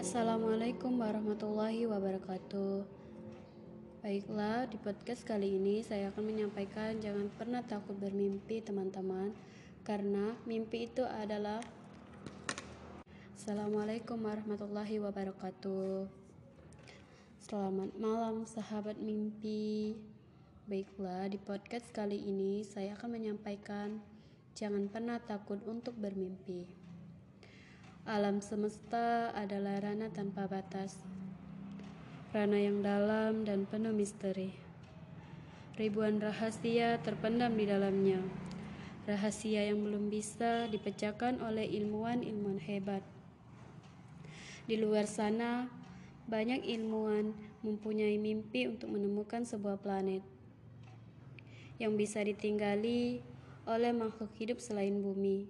Assalamualaikum warahmatullahi wabarakatuh. Baiklah, di podcast kali ini saya akan menyampaikan jangan pernah takut bermimpi, teman-teman, karena mimpi itu adalah Assalamualaikum warahmatullahi wabarakatuh. Selamat malam, sahabat mimpi. Baiklah, di podcast kali ini saya akan menyampaikan jangan pernah takut untuk bermimpi. Alam semesta adalah ranah tanpa batas, ranah yang dalam dan penuh misteri. Ribuan rahasia terpendam di dalamnya, rahasia yang belum bisa dipecahkan oleh ilmuwan-ilmuwan hebat. Di luar sana, banyak ilmuwan mempunyai mimpi untuk menemukan sebuah planet yang bisa ditinggali oleh makhluk hidup selain bumi.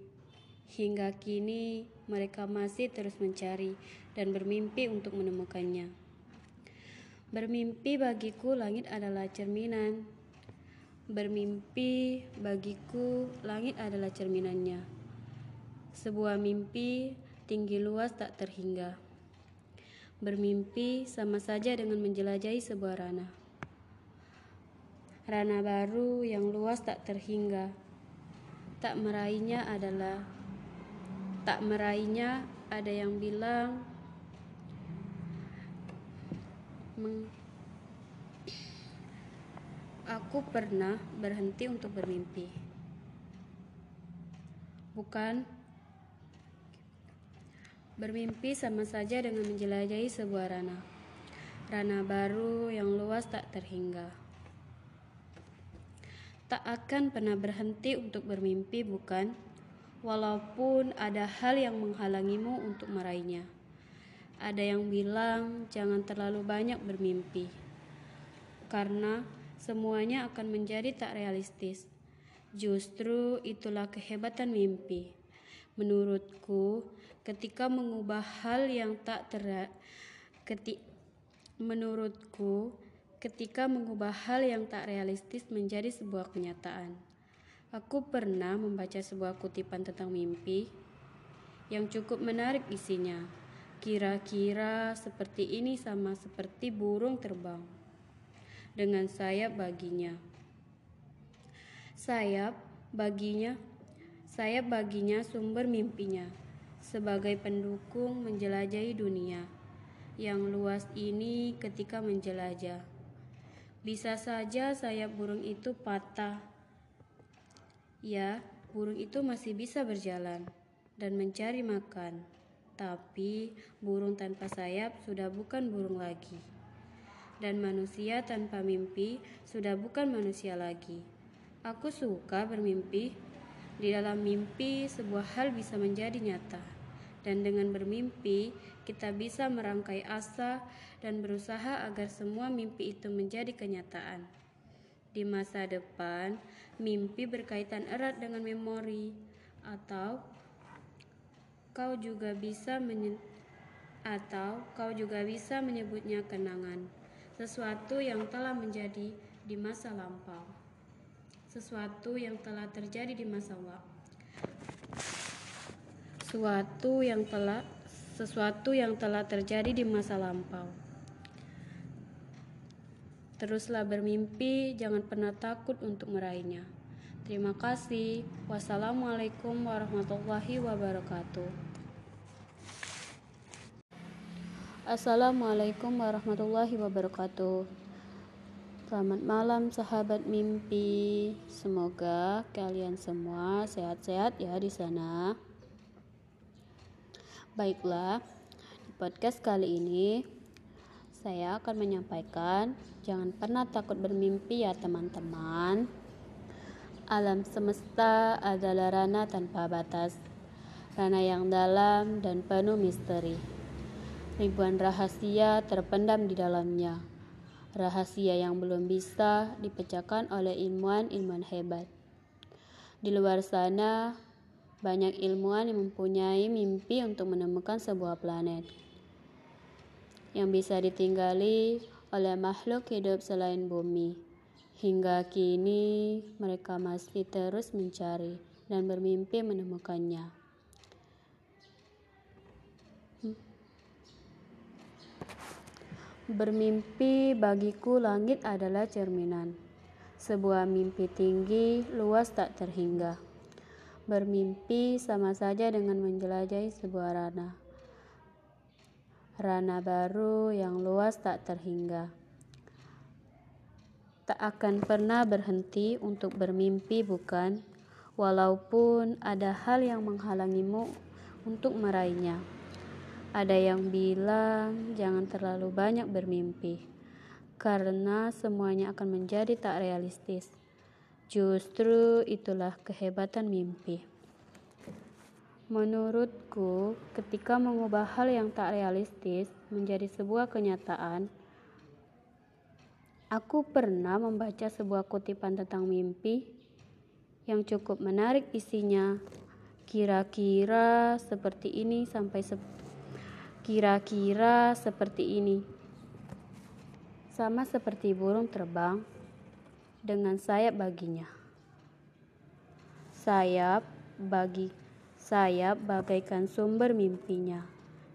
Hingga kini, mereka masih terus mencari dan bermimpi untuk menemukannya. Bermimpi bagiku, langit adalah cerminan. Bermimpi bagiku, langit adalah cerminannya. Sebuah mimpi tinggi luas tak terhingga. Bermimpi sama saja dengan menjelajahi sebuah ranah. Ranah baru yang luas tak terhingga. Tak meraihnya adalah tak meraihnya ada yang bilang aku pernah berhenti untuk bermimpi. Bukan? Bermimpi sama saja dengan menjelajahi sebuah ranah ranah baru yang luas tak terhingga. Tak akan pernah berhenti untuk bermimpi bukan walaupun ada hal yang menghalangimu untuk meraihnya. Ada yang bilang jangan terlalu banyak bermimpi, karena semuanya akan menjadi tak realistis. Justru itulah kehebatan mimpi. Menurutku, ketika mengubah hal yang tak ter keti menurutku, ketika mengubah hal yang tak realistis menjadi sebuah kenyataan. Aku pernah membaca sebuah kutipan tentang mimpi yang cukup menarik isinya. Kira-kira seperti ini sama seperti burung terbang dengan sayap baginya. Sayap baginya, sayap baginya sumber mimpinya sebagai pendukung menjelajahi dunia yang luas ini ketika menjelajah. Bisa saja sayap burung itu patah Ya, burung itu masih bisa berjalan dan mencari makan. Tapi burung tanpa sayap sudah bukan burung lagi. Dan manusia tanpa mimpi sudah bukan manusia lagi. Aku suka bermimpi. Di dalam mimpi, sebuah hal bisa menjadi nyata. Dan dengan bermimpi, kita bisa merangkai asa dan berusaha agar semua mimpi itu menjadi kenyataan. Di masa depan, mimpi berkaitan erat dengan memori atau kau juga bisa atau kau juga bisa menyebutnya kenangan, sesuatu yang telah menjadi di masa lampau. Sesuatu yang telah terjadi di masa lampau. Suatu yang telah sesuatu yang telah terjadi di masa lampau. Teruslah bermimpi, jangan pernah takut untuk meraihnya. Terima kasih. Wassalamualaikum warahmatullahi wabarakatuh. Assalamualaikum warahmatullahi wabarakatuh. Selamat malam sahabat mimpi. Semoga kalian semua sehat-sehat ya di sana. Baiklah, di podcast kali ini saya akan menyampaikan, jangan pernah takut bermimpi ya teman-teman. Alam semesta adalah ranah tanpa batas, ranah yang dalam dan penuh misteri. Ribuan rahasia terpendam di dalamnya, rahasia yang belum bisa dipecahkan oleh ilmuwan-ilmuwan hebat. Di luar sana, banyak ilmuwan yang mempunyai mimpi untuk menemukan sebuah planet yang bisa ditinggali oleh makhluk hidup selain bumi. Hingga kini mereka masih terus mencari dan bermimpi menemukannya. Bermimpi bagiku langit adalah cerminan Sebuah mimpi tinggi, luas tak terhingga Bermimpi sama saja dengan menjelajahi sebuah ranah Ranah baru yang luas tak terhingga Tak akan pernah berhenti untuk bermimpi bukan Walaupun ada hal yang menghalangimu untuk meraihnya ada yang bilang jangan terlalu banyak bermimpi, karena semuanya akan menjadi tak realistis. Justru itulah kehebatan mimpi. Menurutku, ketika mengubah hal yang tak realistis menjadi sebuah kenyataan, aku pernah membaca sebuah kutipan tentang mimpi yang cukup menarik isinya. Kira-kira seperti ini sampai se Kira-kira seperti ini. Sama seperti burung terbang dengan sayap baginya. Sayap bagi sayap bagaikan sumber mimpinya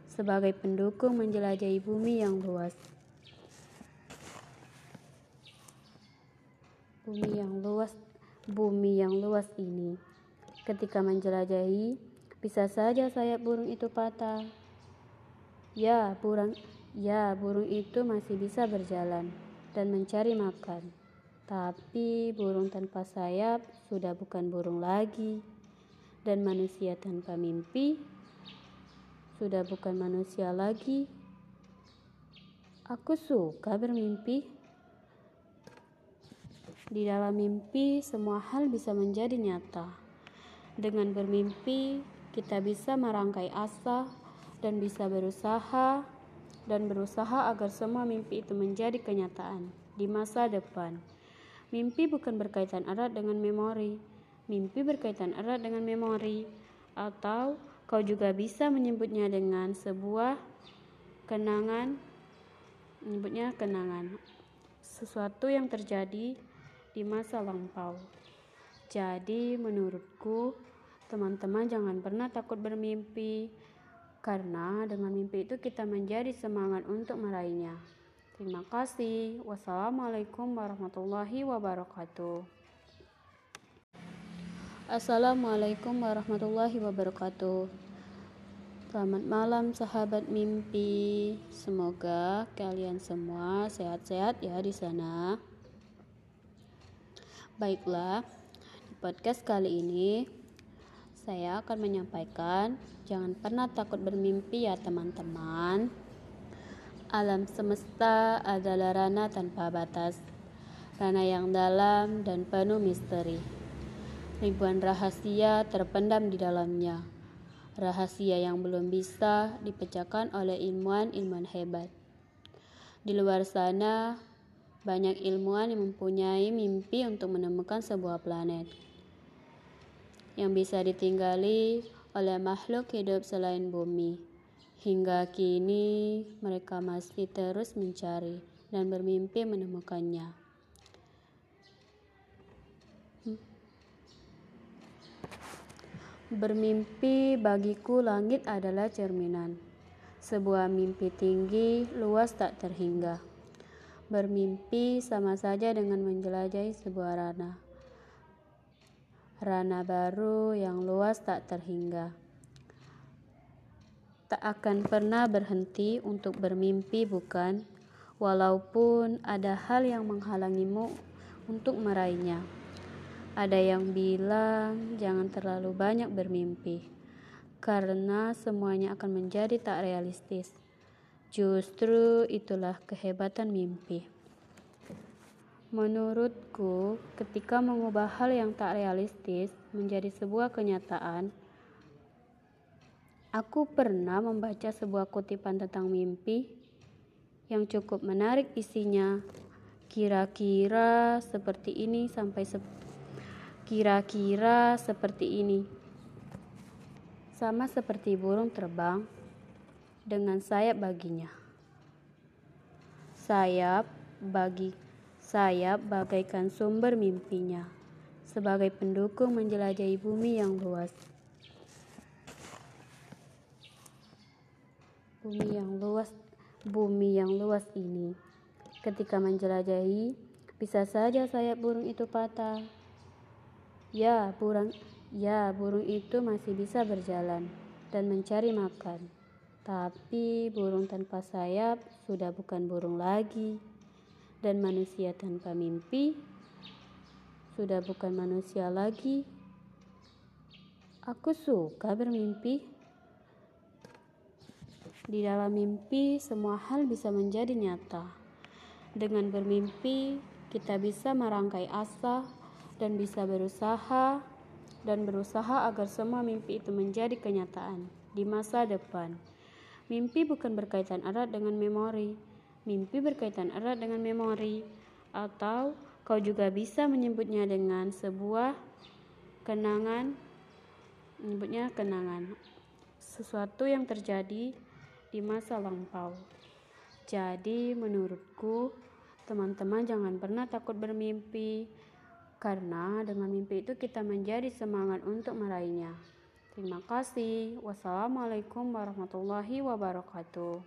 sebagai pendukung menjelajahi bumi yang luas. Bumi yang luas, bumi yang luas ini. Ketika menjelajahi, bisa saja sayap burung itu patah Ya, burung ya, burung itu masih bisa berjalan dan mencari makan. Tapi burung tanpa sayap sudah bukan burung lagi. Dan manusia tanpa mimpi sudah bukan manusia lagi. Aku suka bermimpi. Di dalam mimpi, semua hal bisa menjadi nyata. Dengan bermimpi, kita bisa merangkai asa, dan bisa berusaha dan berusaha agar semua mimpi itu menjadi kenyataan di masa depan. Mimpi bukan berkaitan erat dengan memori. Mimpi berkaitan erat dengan memori atau kau juga bisa menyebutnya dengan sebuah kenangan menyebutnya kenangan sesuatu yang terjadi di masa lampau. Jadi menurutku teman-teman jangan pernah takut bermimpi karena dengan mimpi itu kita menjadi semangat untuk meraihnya. Terima kasih. Wassalamualaikum warahmatullahi wabarakatuh. Assalamualaikum warahmatullahi wabarakatuh. Selamat malam sahabat mimpi. Semoga kalian semua sehat-sehat ya di sana. Baiklah, di podcast kali ini saya akan menyampaikan, jangan pernah takut bermimpi ya teman-teman. Alam semesta adalah ranah tanpa batas, ranah yang dalam dan penuh misteri. Ribuan rahasia terpendam di dalamnya, rahasia yang belum bisa dipecahkan oleh ilmuwan-ilmuwan hebat. Di luar sana, banyak ilmuwan yang mempunyai mimpi untuk menemukan sebuah planet yang bisa ditinggali oleh makhluk hidup selain bumi. Hingga kini mereka masih terus mencari dan bermimpi menemukannya. Bermimpi bagiku langit adalah cerminan. Sebuah mimpi tinggi, luas tak terhingga. Bermimpi sama saja dengan menjelajahi sebuah ranah ranah baru yang luas tak terhingga. Tak akan pernah berhenti untuk bermimpi, bukan? Walaupun ada hal yang menghalangimu untuk meraihnya. Ada yang bilang jangan terlalu banyak bermimpi, karena semuanya akan menjadi tak realistis. Justru itulah kehebatan mimpi. Menurutku, ketika mengubah hal yang tak realistis menjadi sebuah kenyataan, aku pernah membaca sebuah kutipan tentang mimpi yang cukup menarik isinya. Kira-kira seperti ini sampai kira-kira seperti ini. Sama seperti burung terbang dengan sayap baginya. Sayap bagi Sayap bagaikan sumber mimpinya, sebagai pendukung menjelajahi bumi yang luas. Bumi yang luas, bumi yang luas ini. Ketika menjelajahi, bisa saja sayap burung itu patah. Ya, burung ya, burung itu masih bisa berjalan dan mencari makan. Tapi burung tanpa sayap sudah bukan burung lagi. Dan manusia tanpa mimpi sudah bukan manusia lagi. Aku suka bermimpi. Di dalam mimpi, semua hal bisa menjadi nyata. Dengan bermimpi, kita bisa merangkai asa dan bisa berusaha dan berusaha agar semua mimpi itu menjadi kenyataan di masa depan. Mimpi bukan berkaitan erat dengan memori. Mimpi berkaitan erat dengan memori atau kau juga bisa menyebutnya dengan sebuah kenangan menyebutnya kenangan sesuatu yang terjadi di masa lampau. Jadi, menurutku, teman-teman jangan pernah takut bermimpi, karena dengan mimpi itu kita menjadi semangat untuk meraihnya. Terima kasih. Wassalamualaikum warahmatullahi wabarakatuh.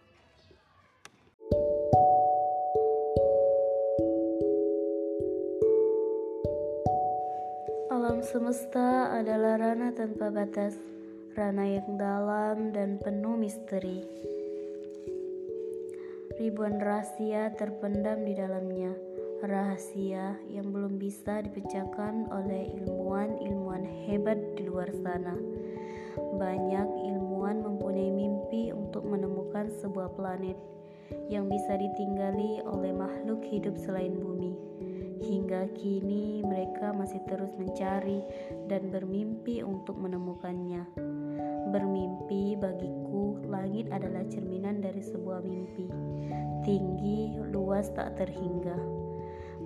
Alam semesta adalah ranah tanpa batas ranah yang dalam dan penuh misteri. Ribuan rahasia terpendam di dalamnya, rahasia yang belum bisa dipecahkan oleh ilmuwan-ilmuwan hebat di luar sana. Banyak ilmuwan mempunyai mimpi untuk menemukan sebuah planet yang bisa ditinggali oleh makhluk hidup selain bumi. Hingga kini, mereka masih terus mencari dan bermimpi untuk menemukannya. Bermimpi bagiku, langit adalah cerminan dari sebuah mimpi. Tinggi, luas, tak terhingga.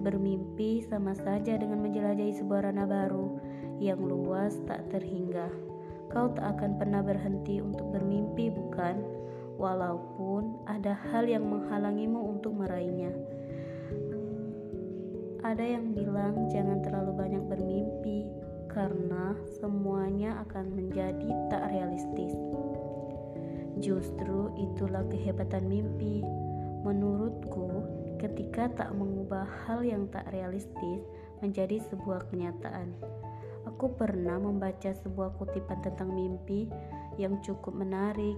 Bermimpi sama saja dengan menjelajahi sebuah ranah baru yang luas, tak terhingga. Kau tak akan pernah berhenti untuk bermimpi, bukan? Walaupun ada hal yang menghalangimu untuk meraihnya. Ada yang bilang jangan terlalu banyak bermimpi, karena semuanya akan menjadi tak realistis. Justru itulah kehebatan mimpi. Menurutku, ketika tak mengubah hal yang tak realistis menjadi sebuah kenyataan. Aku pernah membaca sebuah kutipan tentang mimpi yang cukup menarik.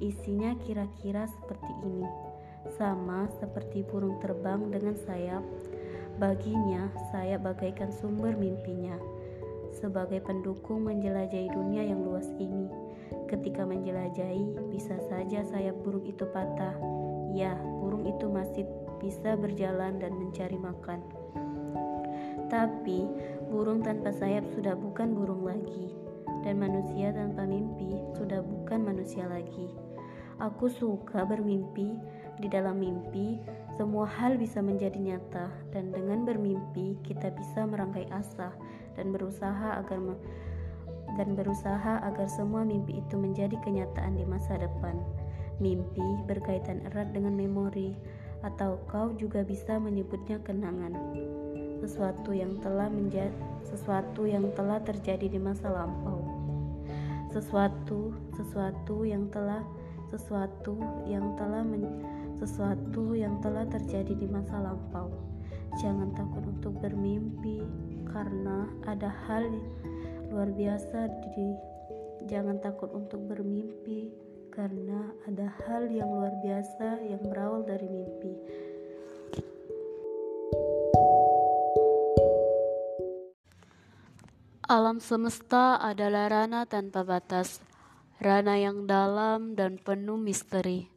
Isinya kira-kira seperti ini. Sama seperti burung terbang dengan sayap, baginya sayap bagaikan sumber mimpinya sebagai pendukung menjelajahi dunia yang luas ini. Ketika menjelajahi, bisa saja sayap burung itu patah. Ya, burung itu masih bisa berjalan dan mencari makan. Tapi, burung tanpa sayap sudah bukan burung lagi, dan manusia tanpa mimpi sudah bukan manusia lagi. Aku suka bermimpi. Di dalam mimpi, semua hal bisa menjadi nyata, dan dengan bermimpi, kita bisa merangkai asa dan berusaha agar dan berusaha agar semua mimpi itu menjadi kenyataan di masa depan. Mimpi berkaitan erat dengan memori, atau kau juga bisa menyebutnya kenangan. Sesuatu yang telah menjadi sesuatu yang telah terjadi di masa lampau. Sesuatu, sesuatu yang telah sesuatu yang telah men, sesuatu yang telah terjadi di masa lampau. Jangan takut untuk bermimpi karena ada hal luar biasa di jangan takut untuk bermimpi karena ada hal yang luar biasa yang berawal dari mimpi. Alam semesta adalah ranah tanpa batas, ranah yang dalam dan penuh misteri.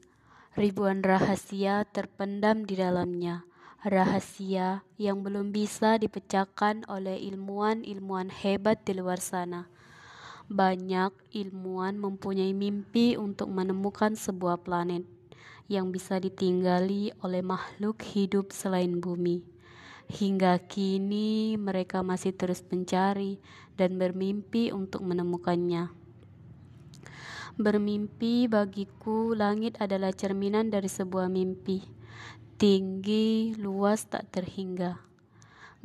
Ribuan rahasia terpendam di dalamnya rahasia yang belum bisa dipecahkan oleh ilmuwan-ilmuwan hebat di luar sana. Banyak ilmuwan mempunyai mimpi untuk menemukan sebuah planet yang bisa ditinggali oleh makhluk hidup selain bumi. Hingga kini, mereka masih terus mencari dan bermimpi untuk menemukannya. Bermimpi bagiku, langit adalah cerminan dari sebuah mimpi tinggi, luas tak terhingga.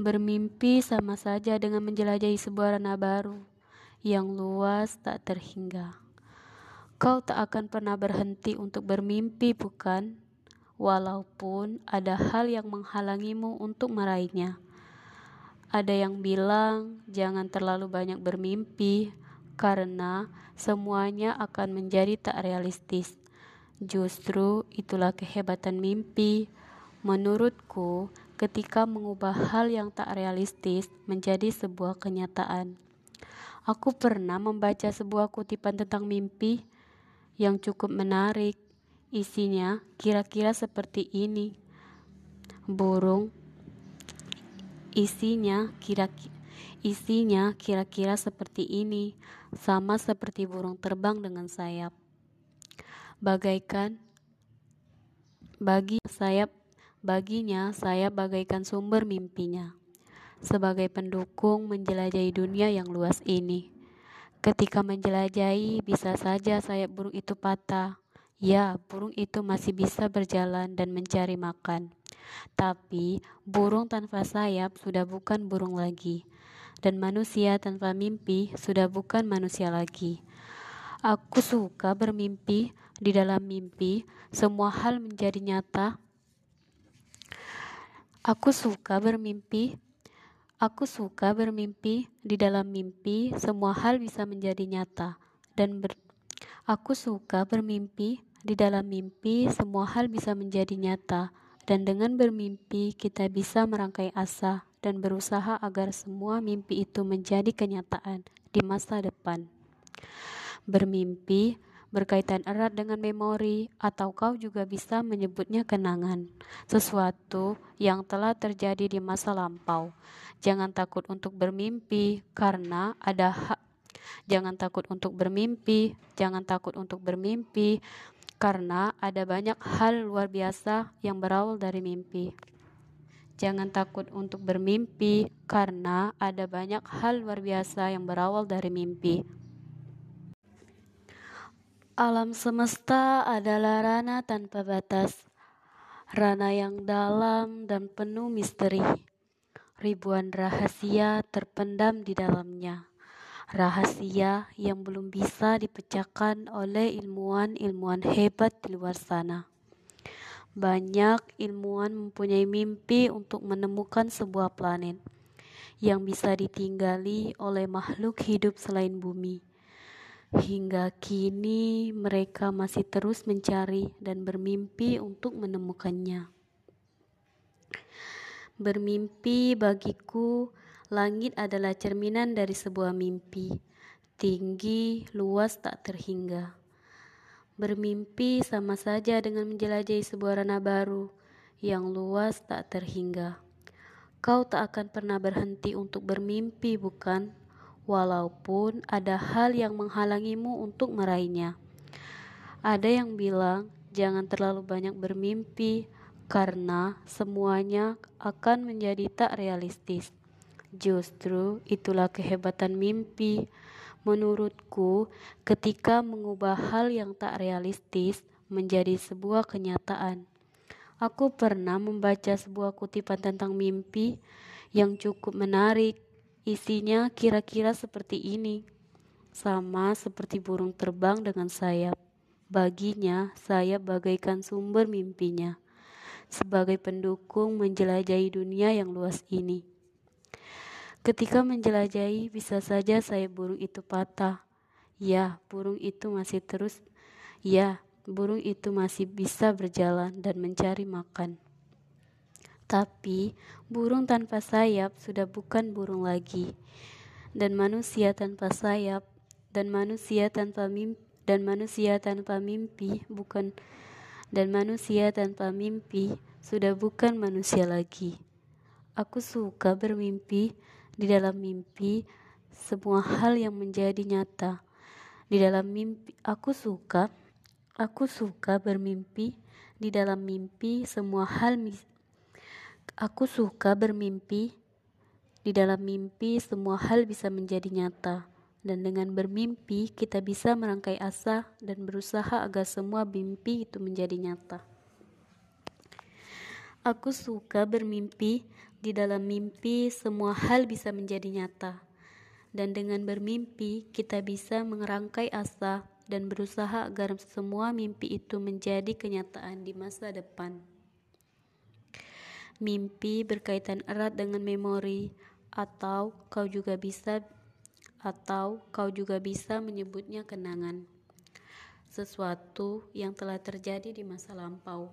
Bermimpi sama saja dengan menjelajahi sebuah ranah baru yang luas tak terhingga. Kau tak akan pernah berhenti untuk bermimpi, bukan? walaupun ada hal yang menghalangimu untuk meraihnya. Ada yang bilang jangan terlalu banyak bermimpi karena semuanya akan menjadi tak realistis. Justru itulah kehebatan mimpi. Menurutku, ketika mengubah hal yang tak realistis menjadi sebuah kenyataan. Aku pernah membaca sebuah kutipan tentang mimpi yang cukup menarik. Isinya kira-kira seperti ini. Burung Isinya kira isinya kira-kira seperti ini, sama seperti burung terbang dengan sayap. Bagaikan bagi sayap baginya sayap bagaikan sumber mimpinya. Sebagai pendukung menjelajahi dunia yang luas ini. Ketika menjelajahi, bisa saja sayap burung itu patah. Ya, burung itu masih bisa berjalan dan mencari makan. Tapi burung tanpa sayap sudah bukan burung lagi, dan manusia tanpa mimpi sudah bukan manusia lagi. Aku suka bermimpi, di dalam mimpi semua hal menjadi nyata. Aku suka bermimpi, aku suka bermimpi, di dalam mimpi semua hal bisa menjadi nyata. Dan ber, aku suka bermimpi, di dalam mimpi semua hal bisa menjadi nyata dan dengan bermimpi, kita bisa merangkai asa dan berusaha agar semua mimpi itu menjadi kenyataan di masa depan. Bermimpi berkaitan erat dengan memori, atau kau juga bisa menyebutnya kenangan, sesuatu yang telah terjadi di masa lampau. Jangan takut untuk bermimpi, karena ada hak. Jangan takut untuk bermimpi, jangan takut untuk bermimpi, karena ada banyak hal luar biasa yang berawal dari mimpi. Jangan takut untuk bermimpi, karena ada banyak hal luar biasa yang berawal dari mimpi. Alam semesta adalah rana tanpa batas, rana yang dalam dan penuh misteri. Ribuan rahasia terpendam di dalamnya rahasia yang belum bisa dipecahkan oleh ilmuwan-ilmuwan hebat di luar sana. Banyak ilmuwan mempunyai mimpi untuk menemukan sebuah planet yang bisa ditinggali oleh makhluk hidup selain bumi. Hingga kini mereka masih terus mencari dan bermimpi untuk menemukannya. Bermimpi bagiku Langit adalah cerminan dari sebuah mimpi, tinggi, luas, tak terhingga. Bermimpi sama saja dengan menjelajahi sebuah ranah baru yang luas tak terhingga. Kau tak akan pernah berhenti untuk bermimpi, bukan? Walaupun ada hal yang menghalangimu untuk meraihnya. Ada yang bilang, jangan terlalu banyak bermimpi, karena semuanya akan menjadi tak realistis. Justru itulah kehebatan mimpi. Menurutku, ketika mengubah hal yang tak realistis menjadi sebuah kenyataan. Aku pernah membaca sebuah kutipan tentang mimpi yang cukup menarik. Isinya kira-kira seperti ini. Sama seperti burung terbang dengan sayap. Baginya, sayap bagaikan sumber mimpinya. Sebagai pendukung menjelajahi dunia yang luas ini. Ketika menjelajahi, bisa saja saya burung itu patah. Ya, burung itu masih terus. Ya, burung itu masih bisa berjalan dan mencari makan. Tapi, burung tanpa sayap sudah bukan burung lagi. Dan manusia tanpa sayap dan manusia tanpa mimpi dan manusia tanpa mimpi bukan dan manusia tanpa mimpi sudah bukan manusia lagi. Aku suka bermimpi di dalam mimpi, semua hal yang menjadi nyata. Di dalam mimpi, aku suka, aku suka bermimpi. Di dalam mimpi, semua hal aku suka bermimpi. Di dalam mimpi, semua hal bisa menjadi nyata. Dan dengan bermimpi, kita bisa merangkai asa dan berusaha agar semua mimpi itu menjadi nyata. Aku suka bermimpi di dalam mimpi, semua hal bisa menjadi nyata, dan dengan bermimpi, kita bisa mengerangkai asa dan berusaha agar semua mimpi itu menjadi kenyataan di masa depan. Mimpi berkaitan erat dengan memori, atau kau juga bisa atau kau juga bisa menyebutnya kenangan. Sesuatu yang telah terjadi di masa lampau.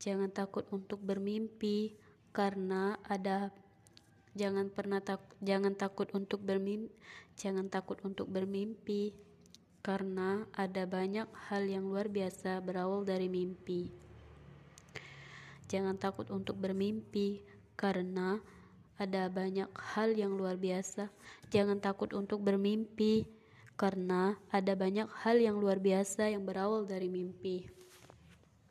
Jangan takut untuk bermimpi karena ada jangan pernah tak jangan takut untuk bermimpi jangan takut untuk bermimpi karena ada banyak hal yang luar biasa berawal dari mimpi. Jangan takut untuk bermimpi karena ada banyak hal yang luar biasa. Jangan takut untuk bermimpi karena ada banyak hal yang luar biasa yang berawal dari mimpi.